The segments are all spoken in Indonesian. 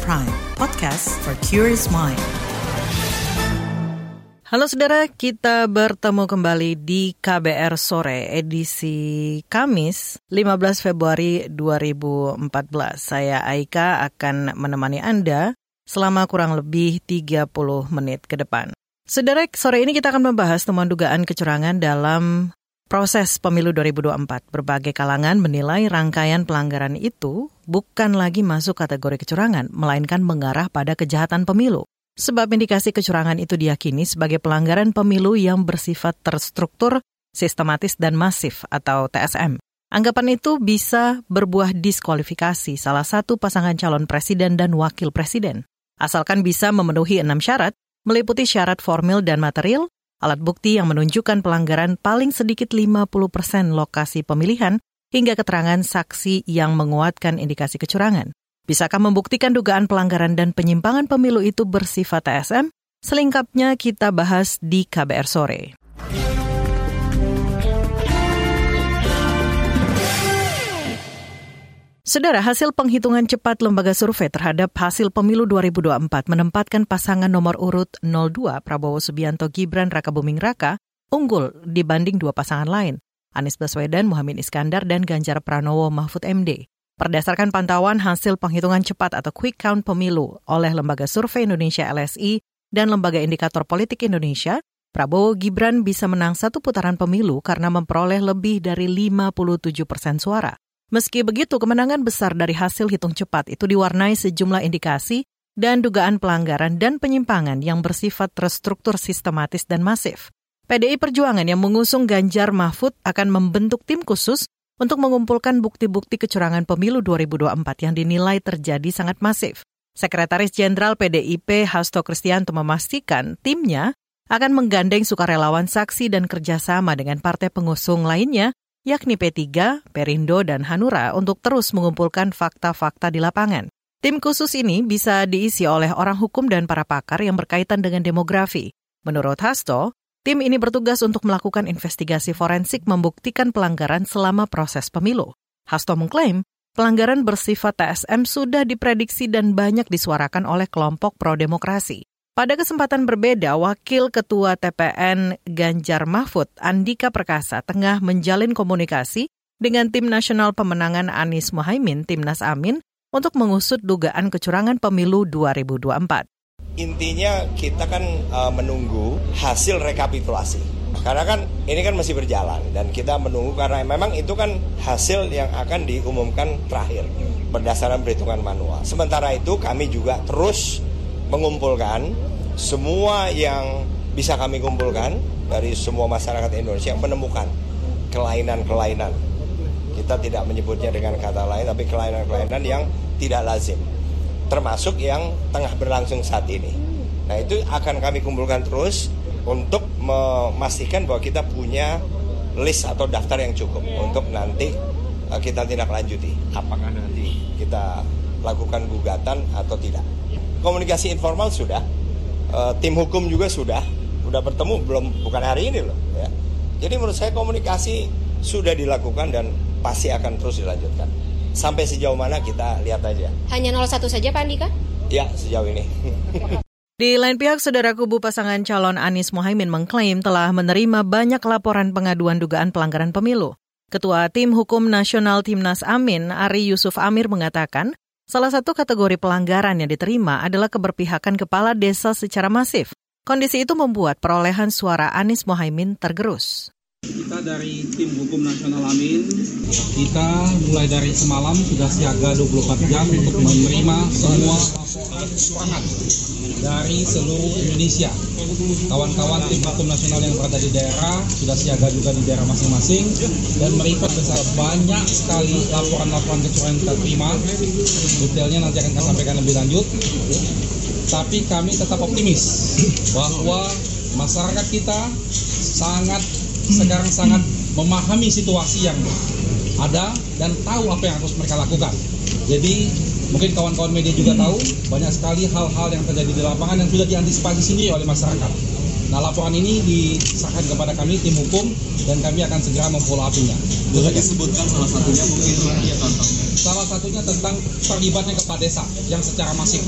Prime, podcast for curious mind. Halo saudara, kita bertemu kembali di KBR Sore edisi Kamis 15 Februari 2014. Saya Aika akan menemani Anda selama kurang lebih 30 menit ke depan. Saudara, sore ini kita akan membahas temuan dugaan kecurangan dalam proses pemilu 2024. Berbagai kalangan menilai rangkaian pelanggaran itu bukan lagi masuk kategori kecurangan, melainkan mengarah pada kejahatan pemilu. Sebab indikasi kecurangan itu diyakini sebagai pelanggaran pemilu yang bersifat terstruktur, sistematis, dan masif atau TSM. Anggapan itu bisa berbuah diskualifikasi salah satu pasangan calon presiden dan wakil presiden. Asalkan bisa memenuhi enam syarat, meliputi syarat formil dan material, alat bukti yang menunjukkan pelanggaran paling sedikit 50 persen lokasi pemilihan, hingga keterangan saksi yang menguatkan indikasi kecurangan. Bisakah membuktikan dugaan pelanggaran dan penyimpangan pemilu itu bersifat TSM? Selengkapnya kita bahas di KBR sore. Saudara, hasil penghitungan cepat lembaga survei terhadap hasil pemilu 2024 menempatkan pasangan nomor urut 02 Prabowo Subianto Gibran Raka Buming Raka unggul dibanding dua pasangan lain, Anies Baswedan, Muhammad Iskandar, dan Ganjar Pranowo Mahfud MD. Berdasarkan pantauan hasil penghitungan cepat atau quick count pemilu oleh Lembaga Survei Indonesia LSI dan Lembaga Indikator Politik Indonesia, Prabowo Gibran bisa menang satu putaran pemilu karena memperoleh lebih dari 57 persen suara. Meski begitu, kemenangan besar dari hasil hitung cepat itu diwarnai sejumlah indikasi dan dugaan pelanggaran dan penyimpangan yang bersifat terstruktur sistematis dan masif. PDI Perjuangan yang mengusung Ganjar Mahfud akan membentuk tim khusus untuk mengumpulkan bukti-bukti kecurangan pemilu 2024 yang dinilai terjadi sangat masif. Sekretaris Jenderal PDIP Hasto Kristianto memastikan timnya akan menggandeng sukarelawan saksi dan kerjasama dengan partai pengusung lainnya, yakni P3, Perindo, dan Hanura untuk terus mengumpulkan fakta-fakta di lapangan. Tim khusus ini bisa diisi oleh orang hukum dan para pakar yang berkaitan dengan demografi. Menurut Hasto, Tim ini bertugas untuk melakukan investigasi forensik membuktikan pelanggaran selama proses pemilu. Hasto mengklaim pelanggaran bersifat TSM sudah diprediksi dan banyak disuarakan oleh kelompok pro-demokrasi. Pada kesempatan berbeda, Wakil Ketua TPN Ganjar Mahfud, Andika Perkasa, tengah menjalin komunikasi dengan Tim Nasional Pemenangan Anies Mohaimin, Timnas Amin, untuk mengusut dugaan kecurangan pemilu 2024. Intinya kita kan uh, menunggu hasil rekapitulasi. Karena kan ini kan masih berjalan dan kita menunggu karena memang itu kan hasil yang akan diumumkan terakhir berdasarkan perhitungan manual. Sementara itu kami juga terus mengumpulkan semua yang bisa kami kumpulkan dari semua masyarakat Indonesia yang menemukan kelainan-kelainan. Kita tidak menyebutnya dengan kata lain tapi kelainan-kelainan yang tidak lazim termasuk yang tengah berlangsung saat ini. Nah itu akan kami kumpulkan terus untuk memastikan bahwa kita punya list atau daftar yang cukup untuk nanti uh, kita tindak lanjuti. Apakah nanti kita lakukan gugatan atau tidak. Komunikasi informal sudah, uh, tim hukum juga sudah, sudah bertemu belum bukan hari ini loh. Ya. Jadi menurut saya komunikasi sudah dilakukan dan pasti akan terus dilanjutkan sampai sejauh mana kita lihat aja. Hanya 01 saja Pak Andika? Ya, sejauh ini. Di lain pihak, saudara kubu pasangan calon Anies Mohaimin mengklaim telah menerima banyak laporan pengaduan dugaan pelanggaran pemilu. Ketua Tim Hukum Nasional Timnas Amin, Ari Yusuf Amir mengatakan, salah satu kategori pelanggaran yang diterima adalah keberpihakan kepala desa secara masif. Kondisi itu membuat perolehan suara Anies Mohaimin tergerus. Kita dari tim hukum nasional Amin, kita mulai dari semalam sudah siaga 24 jam untuk menerima semua laporan dari seluruh Indonesia. Kawan-kawan tim hukum nasional yang berada di daerah sudah siaga juga di daerah masing-masing dan mereka besar banyak sekali laporan-laporan kecurangan kita terima. Detailnya nanti akan kami sampaikan lebih lanjut. Tapi kami tetap optimis bahwa masyarakat kita sangat sekarang sangat memahami situasi yang ada dan tahu apa yang harus mereka lakukan. Jadi mungkin kawan-kawan media juga tahu banyak sekali hal-hal yang terjadi di lapangan yang sudah diantisipasi sendiri oleh masyarakat. Nah laporan ini disahkan kepada kami tim hukum dan kami akan segera memfollow up-nya. Boleh disebutkan salah satunya mungkin ya. Salah satunya tentang terlibatnya kepala desa yang secara masif.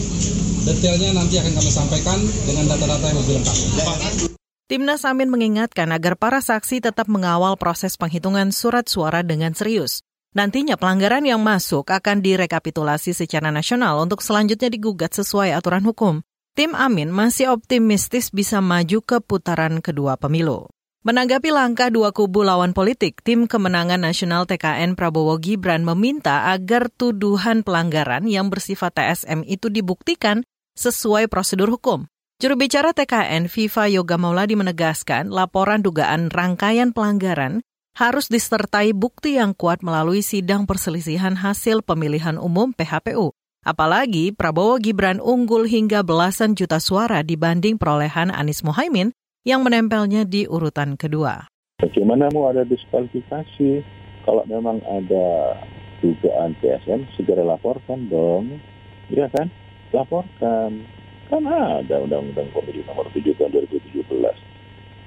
Detailnya nanti akan kami sampaikan dengan data-data yang lebih lengkap. Timnas Amin mengingatkan agar para saksi tetap mengawal proses penghitungan surat suara dengan serius. Nantinya pelanggaran yang masuk akan direkapitulasi secara nasional untuk selanjutnya digugat sesuai aturan hukum. Tim Amin masih optimistis bisa maju ke putaran kedua pemilu. Menanggapi langkah dua kubu lawan politik, tim kemenangan nasional TKN Prabowo Gibran meminta agar tuduhan pelanggaran yang bersifat TSM itu dibuktikan sesuai prosedur hukum. Juru bicara TKN Viva Yoga Mauladi menegaskan laporan dugaan rangkaian pelanggaran harus disertai bukti yang kuat melalui sidang perselisihan hasil pemilihan umum PHPU. Apalagi Prabowo Gibran unggul hingga belasan juta suara dibanding perolehan Anies Mohaimin yang menempelnya di urutan kedua. Bagaimana mau ada diskualifikasi? Kalau memang ada dugaan PSM, segera laporkan dong. Iya kan? Laporkan. Kan ada Undang-Undang Pemilu nomor 7 tahun 2017.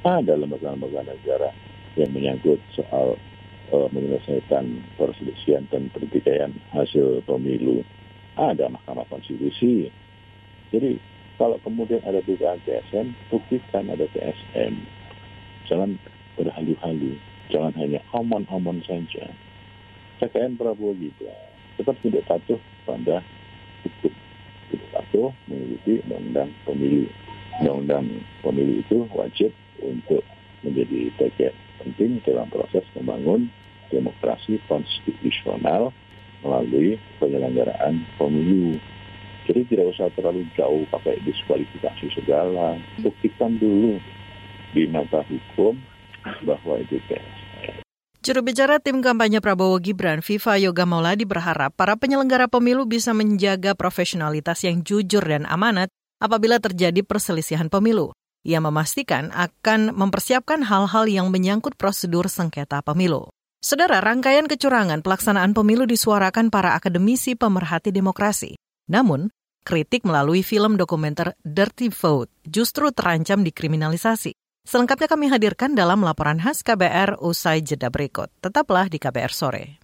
Ada lembaga-lembaga negara yang menyangkut soal uh, menyelesaikan perselisihan dan pertikaian hasil pemilu. Ada Mahkamah Konstitusi. Jadi kalau kemudian ada dugaan TSM, buktikan ada TSM. Jangan berhalu-halu, jangan hanya omon-omon saja. TKN Prabowo Gibran tetap tidak patuh pada hukum. Patuh mengikuti undang-undang pemilu. Undang-undang pemilu itu wajib untuk menjadi bagian penting dalam proses membangun demokrasi konstitusional melalui penyelenggaraan pemilu. Jadi tidak usah terlalu jauh pakai diskualifikasi segala. Buktikan dulu di mata hukum bahwa itu TSM. Juru bicara tim kampanye Prabowo Gibran, Viva Yoga Mauladi berharap para penyelenggara pemilu bisa menjaga profesionalitas yang jujur dan amanat apabila terjadi perselisihan pemilu. Ia memastikan akan mempersiapkan hal-hal yang menyangkut prosedur sengketa pemilu. Saudara, rangkaian kecurangan pelaksanaan pemilu disuarakan para akademisi pemerhati demokrasi. Namun, kritik melalui film dokumenter Dirty Vote justru terancam dikriminalisasi. Selengkapnya kami hadirkan dalam laporan khas KBR usai jeda berikut. Tetaplah di KBR sore.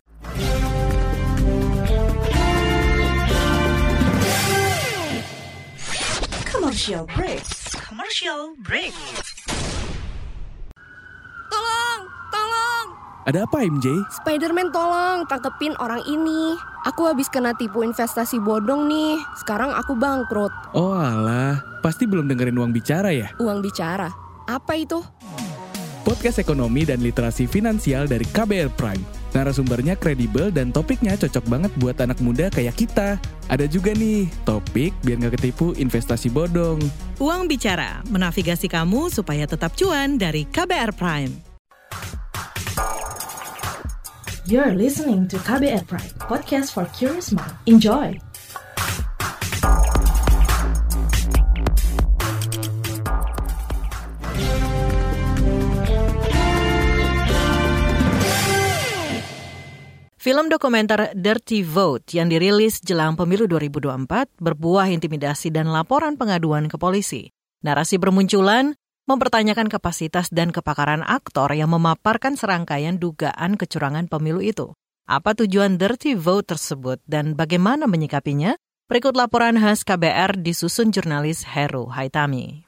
Commercial break. Commercial break. Tolong, tolong. Ada apa MJ? Spiderman tolong tangkepin orang ini. Aku habis kena tipu investasi bodong nih. Sekarang aku bangkrut. Oh alah, pasti belum dengerin uang bicara ya? Uang bicara. Apa itu? Podcast ekonomi dan literasi finansial dari KBR Prime. Narasumbernya kredibel dan topiknya cocok banget buat anak muda kayak kita. Ada juga nih, topik biar nggak ketipu investasi bodong. Uang Bicara, menavigasi kamu supaya tetap cuan dari KBR Prime. You're listening to KBR Pride, podcast for curious mind. Enjoy! Film dokumenter Dirty Vote yang dirilis jelang pemilu 2024 berbuah intimidasi dan laporan pengaduan ke polisi. Narasi bermunculan mempertanyakan kapasitas dan kepakaran aktor yang memaparkan serangkaian dugaan kecurangan pemilu itu. Apa tujuan Dirty Vote tersebut dan bagaimana menyikapinya? Berikut laporan khas KBR disusun jurnalis Heru Haitami.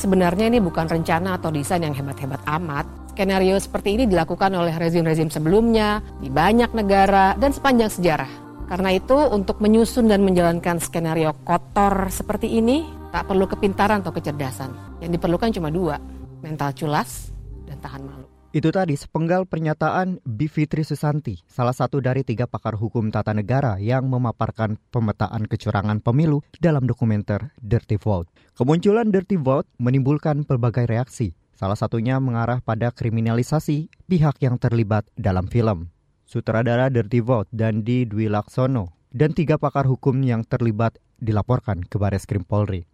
Sebenarnya ini bukan rencana atau desain yang hebat-hebat amat. Skenario seperti ini dilakukan oleh rezim-rezim sebelumnya, di banyak negara, dan sepanjang sejarah. Karena itu, untuk menyusun dan menjalankan skenario kotor seperti ini, tak perlu kepintaran atau kecerdasan. Yang diperlukan cuma dua, mental culas dan tahan malu. Itu tadi sepenggal pernyataan Bivitri Susanti, salah satu dari tiga pakar hukum tata negara yang memaparkan pemetaan kecurangan pemilu dalam dokumenter Dirty Vote. Kemunculan Dirty Vote menimbulkan pelbagai reaksi, salah satunya mengarah pada kriminalisasi pihak yang terlibat dalam film. Sutradara Dirty Vote Dandi Dwi Laksono dan tiga pakar hukum yang terlibat dilaporkan ke Baris Krim Polri.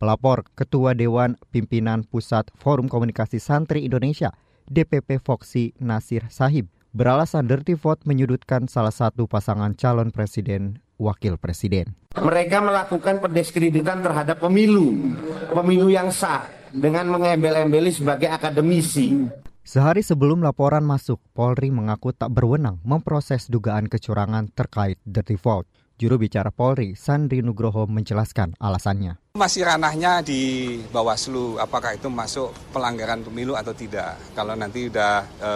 Pelapor Ketua Dewan Pimpinan Pusat Forum Komunikasi Santri Indonesia DPP Foksi Nasir Sahib beralasan Dirty Vote menyudutkan salah satu pasangan calon presiden wakil presiden. Mereka melakukan pendiskredititan terhadap pemilu, pemilu yang sah. Dengan mengembel-embeli sebagai akademisi. Sehari sebelum laporan masuk, Polri mengaku tak berwenang memproses dugaan kecurangan terkait Dirty Vote. Juru bicara Polri, Sandri Nugroho menjelaskan alasannya. Masih ranahnya di Bawaslu, apakah itu masuk pelanggaran pemilu atau tidak. Kalau nanti sudah e,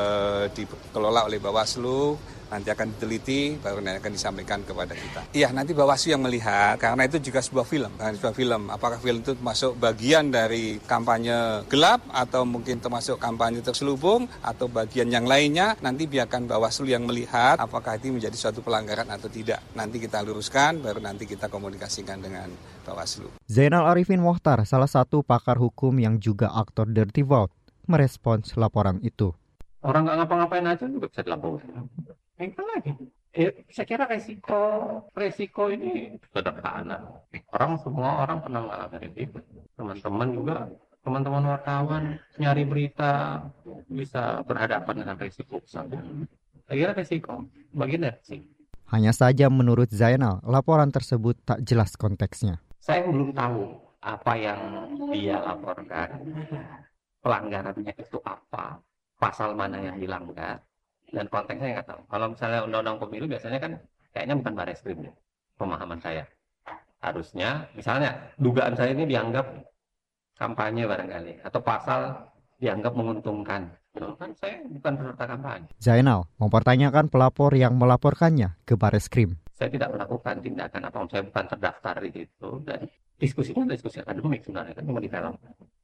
dikelola oleh Bawaslu, nanti akan diteliti baru nanti akan disampaikan kepada kita. Iya nanti Bawaslu yang melihat karena itu juga sebuah film, karena sebuah film. Apakah film itu masuk bagian dari kampanye gelap atau mungkin termasuk kampanye terselubung atau bagian yang lainnya nanti biarkan Bawaslu yang melihat apakah itu menjadi suatu pelanggaran atau tidak. Nanti kita luruskan baru nanti kita komunikasikan dengan Bawaslu. Zainal Arifin Mohtar, salah satu pakar hukum yang juga aktor Dirty Vote, merespons laporan itu. Orang nggak ngapa-ngapain aja juga bisa dilaporkan itu lagi. Ya, saya kira resiko resiko ini sederhana. Orang semua orang pernah mengalami itu teman-teman juga teman-teman wartawan nyari berita bisa berhadapan dengan resiko. Saya kira resiko bagian dari resiko. Hanya saja menurut Zainal, laporan tersebut tak jelas konteksnya. Saya belum tahu apa yang dia laporkan, pelanggarannya itu apa, pasal mana yang dilanggar, dan konteksnya nggak tahu. Kalau misalnya undang-undang pemilu biasanya kan kayaknya bukan baris krim ya, pemahaman saya. Harusnya misalnya dugaan saya ini dianggap kampanye barangkali atau pasal dianggap menguntungkan. Kan saya bukan peserta kampanye. Zainal mempertanyakan pelapor yang melaporkannya ke baris krim. Saya tidak melakukan tindakan apa saya bukan terdaftar di situ dan diskusinya diskusi akademik sebenarnya kan cuma di film.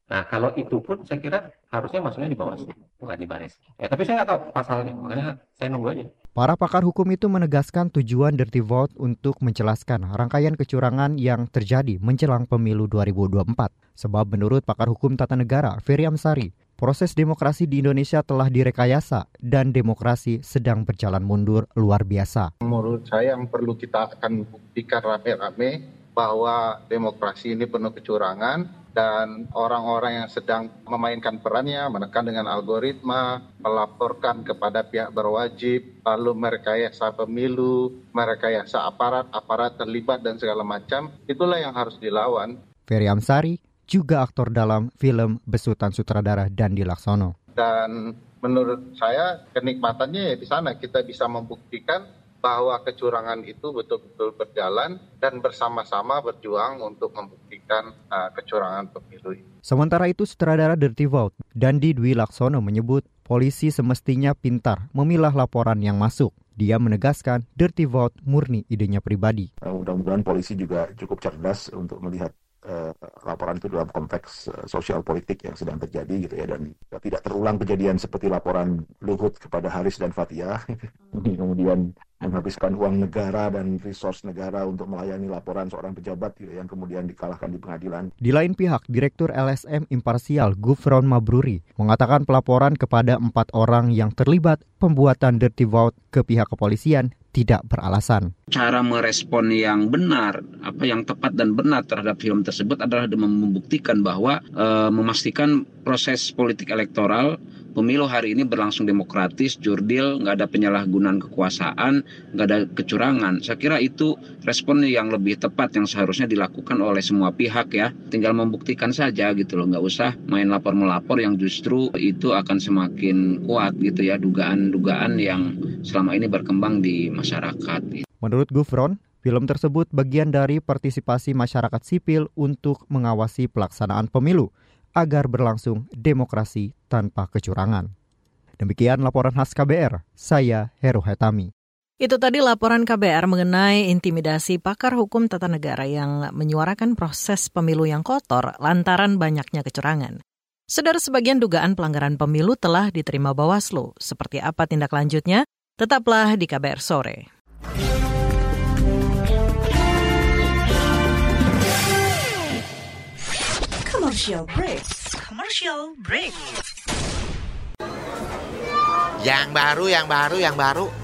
Nah kalau itu pun saya kira harusnya masuknya di bawah bukan di baris. Ya tapi saya nggak tahu pasalnya, makanya saya nunggu aja. Para pakar hukum itu menegaskan tujuan Dirty Vote untuk menjelaskan rangkaian kecurangan yang terjadi menjelang pemilu 2024. Sebab menurut pakar hukum tata negara Ferry Amsari, proses demokrasi di Indonesia telah direkayasa dan demokrasi sedang berjalan mundur luar biasa. Menurut saya yang perlu kita akan buktikan rame-rame bahwa demokrasi ini penuh kecurangan dan orang-orang yang sedang memainkan perannya, menekan dengan algoritma, melaporkan kepada pihak berwajib, lalu merekayasa pemilu, merekayasa aparat, aparat terlibat dan segala macam, itulah yang harus dilawan. Ferry Amsari juga aktor dalam film Besutan Sutradara Dandi Laksono. Dan menurut saya kenikmatannya ya di sana kita bisa membuktikan bahwa kecurangan itu betul-betul berjalan dan bersama-sama berjuang untuk membuktikan uh, kecurangan pemilu. Sementara itu, sutradara Dirty Vote, Dandi Dwi Laksono menyebut polisi semestinya pintar memilah laporan yang masuk. Dia menegaskan Dirty Vote murni idenya pribadi. Mudah-mudahan polisi juga cukup cerdas untuk melihat uh, laporan itu dalam konteks uh, sosial politik yang sedang terjadi gitu ya dan tidak terulang kejadian seperti laporan Luhut kepada Haris dan Fatia kemudian menghabiskan uang negara dan resource negara untuk melayani laporan seorang pejabat gitu, yang kemudian dikalahkan di pengadilan. Di lain pihak, Direktur LSM Imparsial Gufron Mabruri mengatakan pelaporan kepada empat orang yang terlibat pembuatan dirty vote ke pihak kepolisian tidak beralasan. Cara merespon yang benar, apa yang tepat dan benar terhadap film tersebut adalah membuktikan bahwa e, memastikan proses politik elektoral pemilu hari ini berlangsung demokratis, jurdil, nggak ada penyalahgunaan kekuasaan, nggak ada kecurangan. Saya kira itu respon yang lebih tepat yang seharusnya dilakukan oleh semua pihak ya. Tinggal membuktikan saja gitu loh, nggak usah main lapor melapor yang justru itu akan semakin kuat gitu ya dugaan-dugaan yang selama ini berkembang di masyarakat. Menurut Gufron, Film tersebut bagian dari partisipasi masyarakat sipil untuk mengawasi pelaksanaan pemilu agar berlangsung demokrasi tanpa kecurangan. Demikian laporan khas KBR, saya Heru Hetami. Itu tadi laporan KBR mengenai intimidasi pakar hukum tata negara yang menyuarakan proses pemilu yang kotor lantaran banyaknya kecurangan. Saudara sebagian dugaan pelanggaran pemilu telah diterima Bawaslu. Seperti apa tindak lanjutnya? Tetaplah di KBR sore. Commercial break. Commercial break. Yang baru, yang baru, yang baru.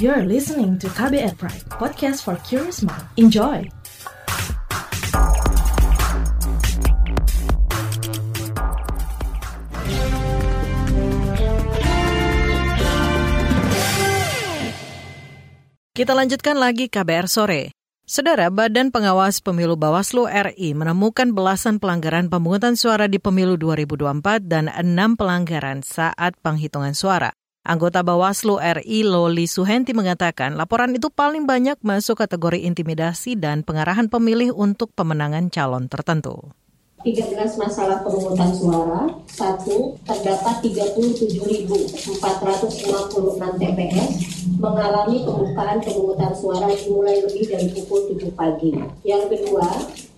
You're listening to KBR Pride, podcast for curious mind. Enjoy! Kita lanjutkan lagi KBR sore. Saudara Badan Pengawas Pemilu Bawaslu RI menemukan belasan pelanggaran pemungutan suara di pemilu 2024 dan enam pelanggaran saat penghitungan suara. Anggota Bawaslu RI Loli Suhenti mengatakan laporan itu paling banyak masuk kategori intimidasi dan pengarahan pemilih untuk pemenangan calon tertentu. 13 masalah pemungutan suara, satu terdapat 37.456 TPS mengalami pembukaan pemungutan suara dimulai lebih dari pukul 7 pagi. Yang kedua,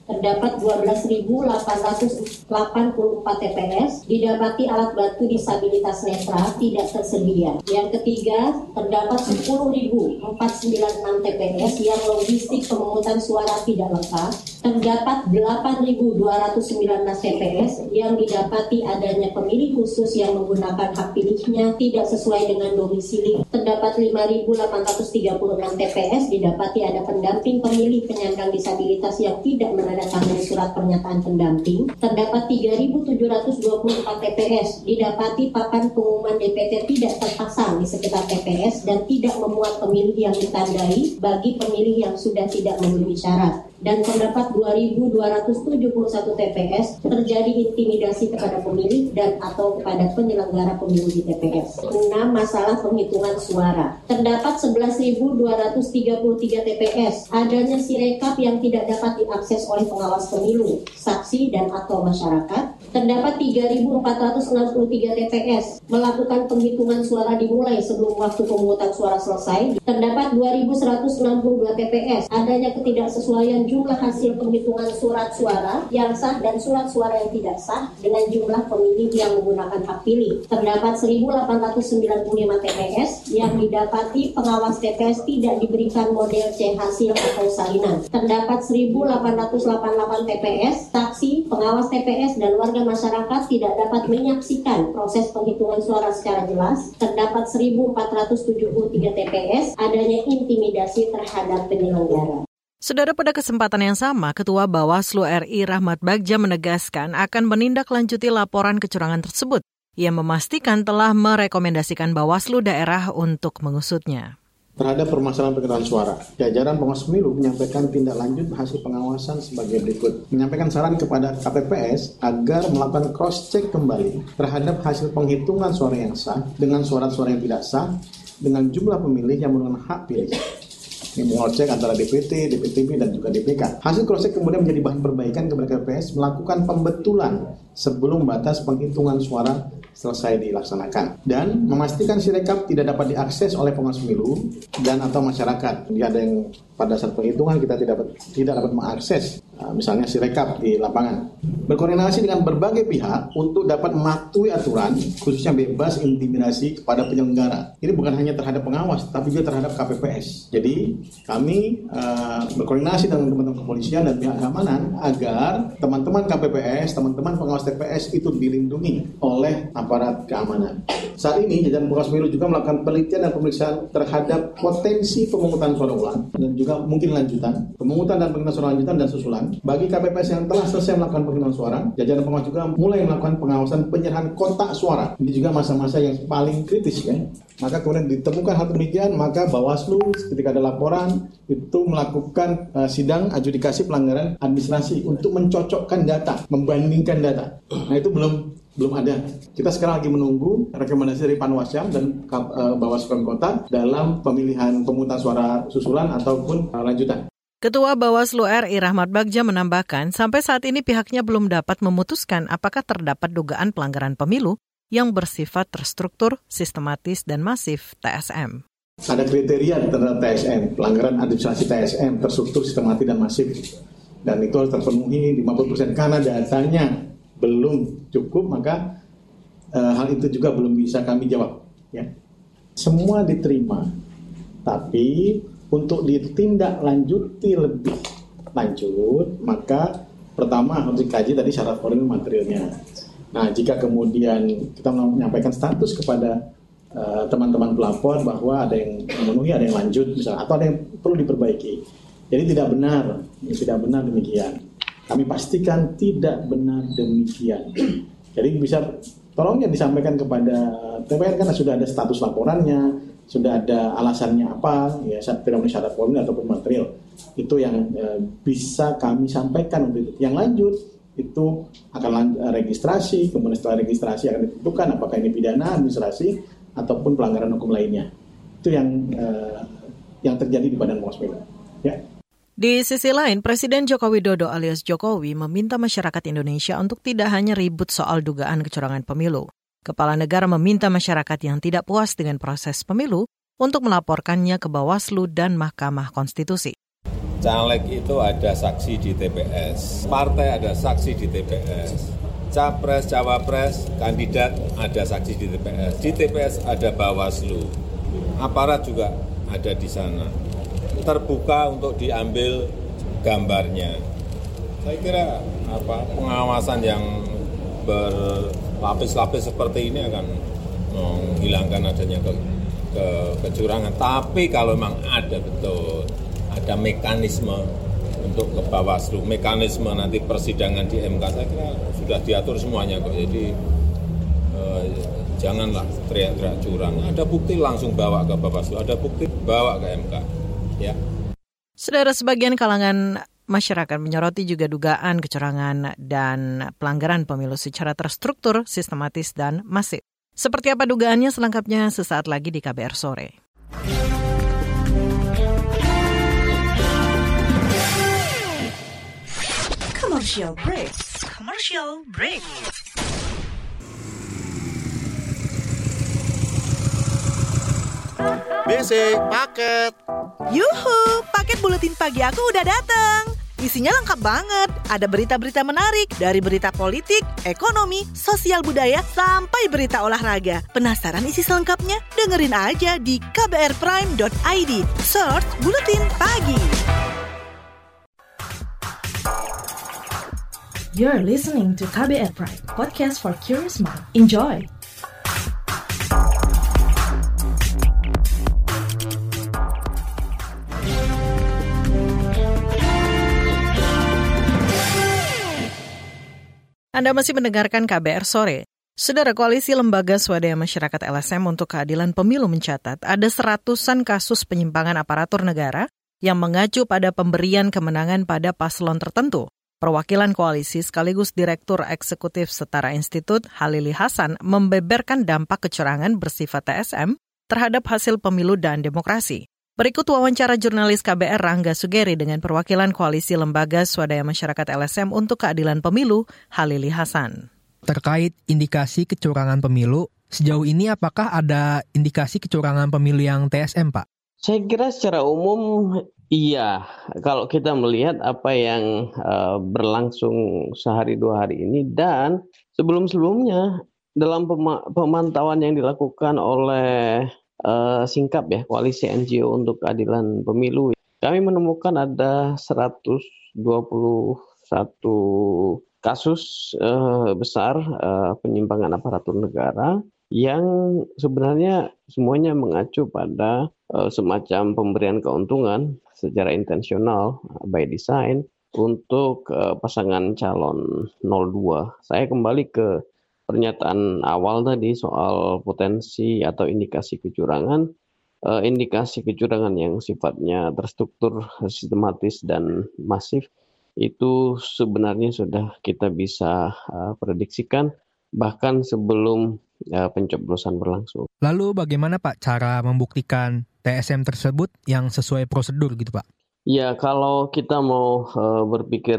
terdapat 12.884 TPS, didapati alat bantu disabilitas netra tidak tersedia. Yang ketiga, terdapat 10.496 TPS yang logistik pemungutan suara tidak lengkap, terdapat 8.219 TPS yang didapati adanya pemilih khusus yang menggunakan hak pilihnya tidak sesuai dengan domisili, terdapat 5.836 TPS didapati ada pendamping pemilih penyandang disabilitas yang tidak menandatangani surat pernyataan pendamping, terdapat 3.724 TPS didapati papan pengumuman DPT tidak terpasang di sekitar TPS dan tidak memuat pemilih yang ditandai bagi pemilih yang sudah tidak memenuhi syarat dan terdapat 2.271 TPS terjadi intimidasi kepada pemilih dan atau kepada penyelenggara pemilu di TPS. 6. Masalah penghitungan suara. Terdapat 11.233 TPS. Adanya sirekap yang tidak dapat diakses oleh pengawas pemilu, saksi dan atau masyarakat. Terdapat 3.463 TPS melakukan penghitungan suara dimulai sebelum waktu pemungutan suara selesai. Terdapat 2.162 TPS. Adanya ketidaksesuaian jumlah hasil penghitungan surat suara yang sah dan surat suara yang tidak sah dengan jumlah pemilih yang menggunakan hak pilih. Terdapat 1.895 TPS yang didapati pengawas TPS tidak diberikan model C hasil atau salinan. Terdapat 1.888 TPS, saksi, pengawas TPS, dan warga masyarakat tidak dapat menyaksikan proses penghitungan suara secara jelas. Terdapat 1.473 TPS, adanya intimidasi terhadap penyelenggara. Saudara pada kesempatan yang sama, Ketua Bawaslu RI Rahmat Bagja menegaskan akan menindaklanjuti laporan kecurangan tersebut. Ia memastikan telah merekomendasikan Bawaslu daerah untuk mengusutnya terhadap permasalahan penghitungan suara. Jajaran pengawas pemilu menyampaikan tindak lanjut hasil pengawasan sebagai berikut. Menyampaikan saran kepada KPPS agar melakukan cross-check kembali terhadap hasil penghitungan suara yang sah dengan suara-suara yang tidak sah dengan jumlah pemilih yang menggunakan hak pilih ini mengecek antara DPT, DPTB, dan juga DPK. Hasil cross check kemudian menjadi bahan perbaikan kepada KPS melakukan pembetulan sebelum batas penghitungan suara selesai dilaksanakan dan memastikan sirekap tidak dapat diakses oleh pengawas pemilu dan atau masyarakat. Jadi ada yang pada saat penghitungan kita tidak dapat tidak dapat mengakses misalnya sirekap di lapangan. Berkoordinasi dengan berbagai pihak untuk dapat mematuhi aturan khususnya bebas intimidasi kepada penyelenggara. Ini bukan hanya terhadap pengawas tapi juga terhadap KPPS. Jadi kami uh, berkoordinasi dengan teman-teman kepolisian dan pihak keamanan agar teman-teman KPPS, teman-teman pengawas TPS itu dilindungi oleh aparat keamanan. Saat ini jajaran pengawas pemilu juga melakukan penelitian dan pemeriksaan terhadap potensi pemungutan suara ulang dan juga mungkin lanjutan, pemungutan dan penghitungan lanjutan dan susulan. Bagi KPPS yang telah selesai melakukan penghitungan suara, jajaran pengawas juga mulai melakukan pengawasan penyerahan kotak suara. Ini juga masa-masa yang paling kritis ya. Maka kemudian ditemukan hal demikian, maka Bawaslu ketika ada laporan itu melakukan uh, sidang adjudikasi pelanggaran administrasi untuk mencocokkan data, membandingkan data. Nah itu belum belum ada. Kita sekarang lagi menunggu rekomendasi dari Panwasya dan uh, Bawaslu Kota dalam pemilihan pemungutan suara susulan ataupun uh, lanjutan. Ketua Bawaslu RI Rahmat Bagja menambahkan, sampai saat ini pihaknya belum dapat memutuskan apakah terdapat dugaan pelanggaran pemilu yang bersifat terstruktur, sistematis, dan masif TSM. ada kriteria terhadap TSM, pelanggaran administrasi TSM terstruktur, sistematis dan masif. Dan itu harus terpenuhi 50% karena datanya belum cukup maka e, hal itu juga belum bisa kami jawab. Ya. Semua diterima, tapi untuk ditindaklanjuti lebih lanjut maka pertama harus dikaji tadi syarat formil materialnya. Nah jika kemudian kita menyampaikan status kepada Eh, teman-teman uh, pelapor bahwa ada yang memenuhi, ada yang lanjut misalnya, atau ada yang perlu diperbaiki. Jadi tidak benar, tidak benar demikian. Kami pastikan tidak benar demikian. Jadi bisa tolong ya disampaikan kepada TPR karena sudah ada status laporannya, sudah ada alasannya apa, ya tidak memenuhi syarat formil ataupun material. Itu yang e, bisa kami sampaikan untuk itu. Yang lanjut itu akan registrasi, kemudian setelah registrasi akan ditentukan apakah ini pidana, administrasi, ataupun pelanggaran hukum lainnya. Itu yang uh, yang terjadi di Badan Pengawas Pemilu. Ya. Di sisi lain, Presiden Joko Widodo alias Jokowi meminta masyarakat Indonesia untuk tidak hanya ribut soal dugaan kecurangan pemilu. Kepala negara meminta masyarakat yang tidak puas dengan proses pemilu untuk melaporkannya ke Bawaslu dan Mahkamah Konstitusi. Caleg itu ada saksi di TPS, partai ada saksi di TPS, capres, cawapres, kandidat ada saksi di TPS. Di TPS ada Bawaslu. Aparat juga ada di sana. Terbuka untuk diambil gambarnya. Saya kira apa pengawasan yang berlapis-lapis seperti ini akan menghilangkan adanya ke, ke kecurangan. Tapi kalau memang ada betul, ada mekanisme untuk ke Bawaslu. Mekanisme nanti persidangan di MK saya kira sudah diatur semuanya kok. Jadi eh, janganlah teriak-teriak curang. Ada bukti langsung bawa ke Bawaslu, ada bukti bawa ke MK. Ya. Saudara sebagian kalangan masyarakat menyoroti juga dugaan kecurangan dan pelanggaran pemilu secara terstruktur, sistematis, dan masif. Seperti apa dugaannya selengkapnya sesaat lagi di KBR sore. Commercial break. Commercial break. BC paket. Yuhu, paket buletin pagi aku udah datang. Isinya lengkap banget. Ada berita-berita menarik dari berita politik, ekonomi, sosial budaya, sampai berita olahraga. Penasaran isi selengkapnya? Dengerin aja di kbrprime.id. Search Buletin Pagi. You're listening to KBR Pride, podcast for curious mind. Enjoy! Anda masih mendengarkan KBR Sore. Saudara Koalisi Lembaga Swadaya Masyarakat LSM untuk Keadilan Pemilu mencatat ada seratusan kasus penyimpangan aparatur negara yang mengacu pada pemberian kemenangan pada paslon tertentu. Perwakilan koalisi sekaligus Direktur Eksekutif Setara Institut Halili Hasan membeberkan dampak kecurangan bersifat TSM terhadap hasil pemilu dan demokrasi. Berikut wawancara jurnalis KBR Rangga Sugeri dengan perwakilan Koalisi Lembaga Swadaya Masyarakat LSM untuk Keadilan Pemilu, Halili Hasan. Terkait indikasi kecurangan pemilu, sejauh ini apakah ada indikasi kecurangan pemilu yang TSM, Pak? Saya kira secara umum Iya, kalau kita melihat apa yang uh, berlangsung sehari dua hari ini dan sebelum-sebelumnya dalam pemantauan yang dilakukan oleh uh, Singkap ya, Koalisi NGO untuk Keadilan Pemilu, kami menemukan ada 121 kasus uh, besar uh, penyimpangan aparatur negara yang sebenarnya semuanya mengacu pada uh, semacam pemberian keuntungan secara intensional by design untuk uh, pasangan calon 02. Saya kembali ke pernyataan awal tadi soal potensi atau indikasi kecurangan. Uh, indikasi kecurangan yang sifatnya terstruktur, sistematis dan masif itu sebenarnya sudah kita bisa uh, prediksikan bahkan sebelum uh, pencoblosan berlangsung. Lalu bagaimana Pak cara membuktikan TSM tersebut yang sesuai prosedur gitu Pak? Ya kalau kita mau uh, berpikir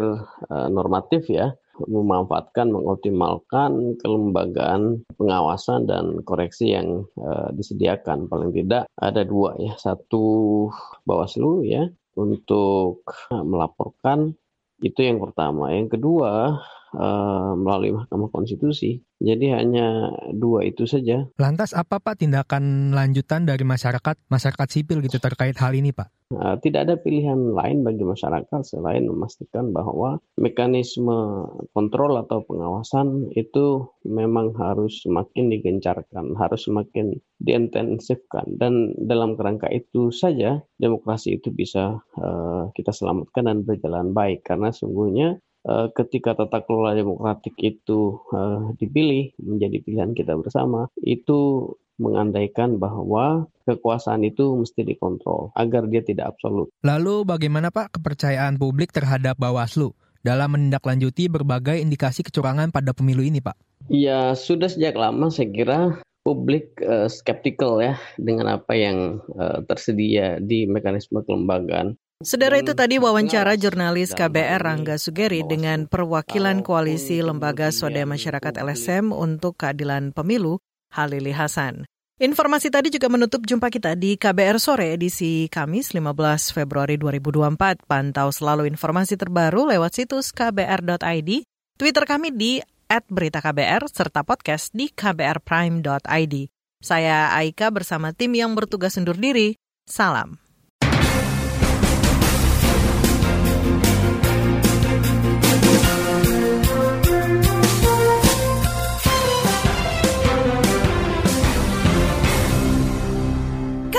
uh, normatif ya, memanfaatkan, mengoptimalkan kelembagaan pengawasan dan koreksi yang uh, disediakan. Paling tidak ada dua ya, satu Bawaslu ya untuk melaporkan itu yang pertama. Yang kedua uh, melalui Mahkamah Konstitusi. Jadi hanya dua itu saja. Lantas apa Pak tindakan lanjutan dari masyarakat, masyarakat sipil gitu terkait hal ini Pak? Uh, tidak ada pilihan lain bagi masyarakat selain memastikan bahwa mekanisme kontrol atau pengawasan itu memang harus semakin digencarkan, harus semakin diintensifkan dan dalam kerangka itu saja demokrasi itu bisa uh, kita selamatkan dan berjalan baik karena sungguhnya Eh, ketika tata kelola demokratik itu uh, dipilih menjadi pilihan kita bersama, itu mengandaikan bahwa kekuasaan itu mesti dikontrol agar dia tidak absolut. Lalu bagaimana Pak kepercayaan publik terhadap Bawaslu dalam menindaklanjuti berbagai indikasi kecurangan pada pemilu ini, Pak? Ya, sudah sejak lama saya kira publik uh, skeptikal ya dengan apa yang uh, tersedia di mekanisme kelembagaan. Saudara itu tadi wawancara jurnalis KBR Rangga Sugeri dengan perwakilan Koalisi Lembaga Swadaya Masyarakat LSM untuk Keadilan Pemilu, Halili Hasan. Informasi tadi juga menutup jumpa kita di KBR Sore edisi Kamis 15 Februari 2024. Pantau selalu informasi terbaru lewat situs kbr.id, Twitter kami di @beritaKBR serta podcast di kbrprime.id. Saya Aika bersama tim yang bertugas undur diri. Salam.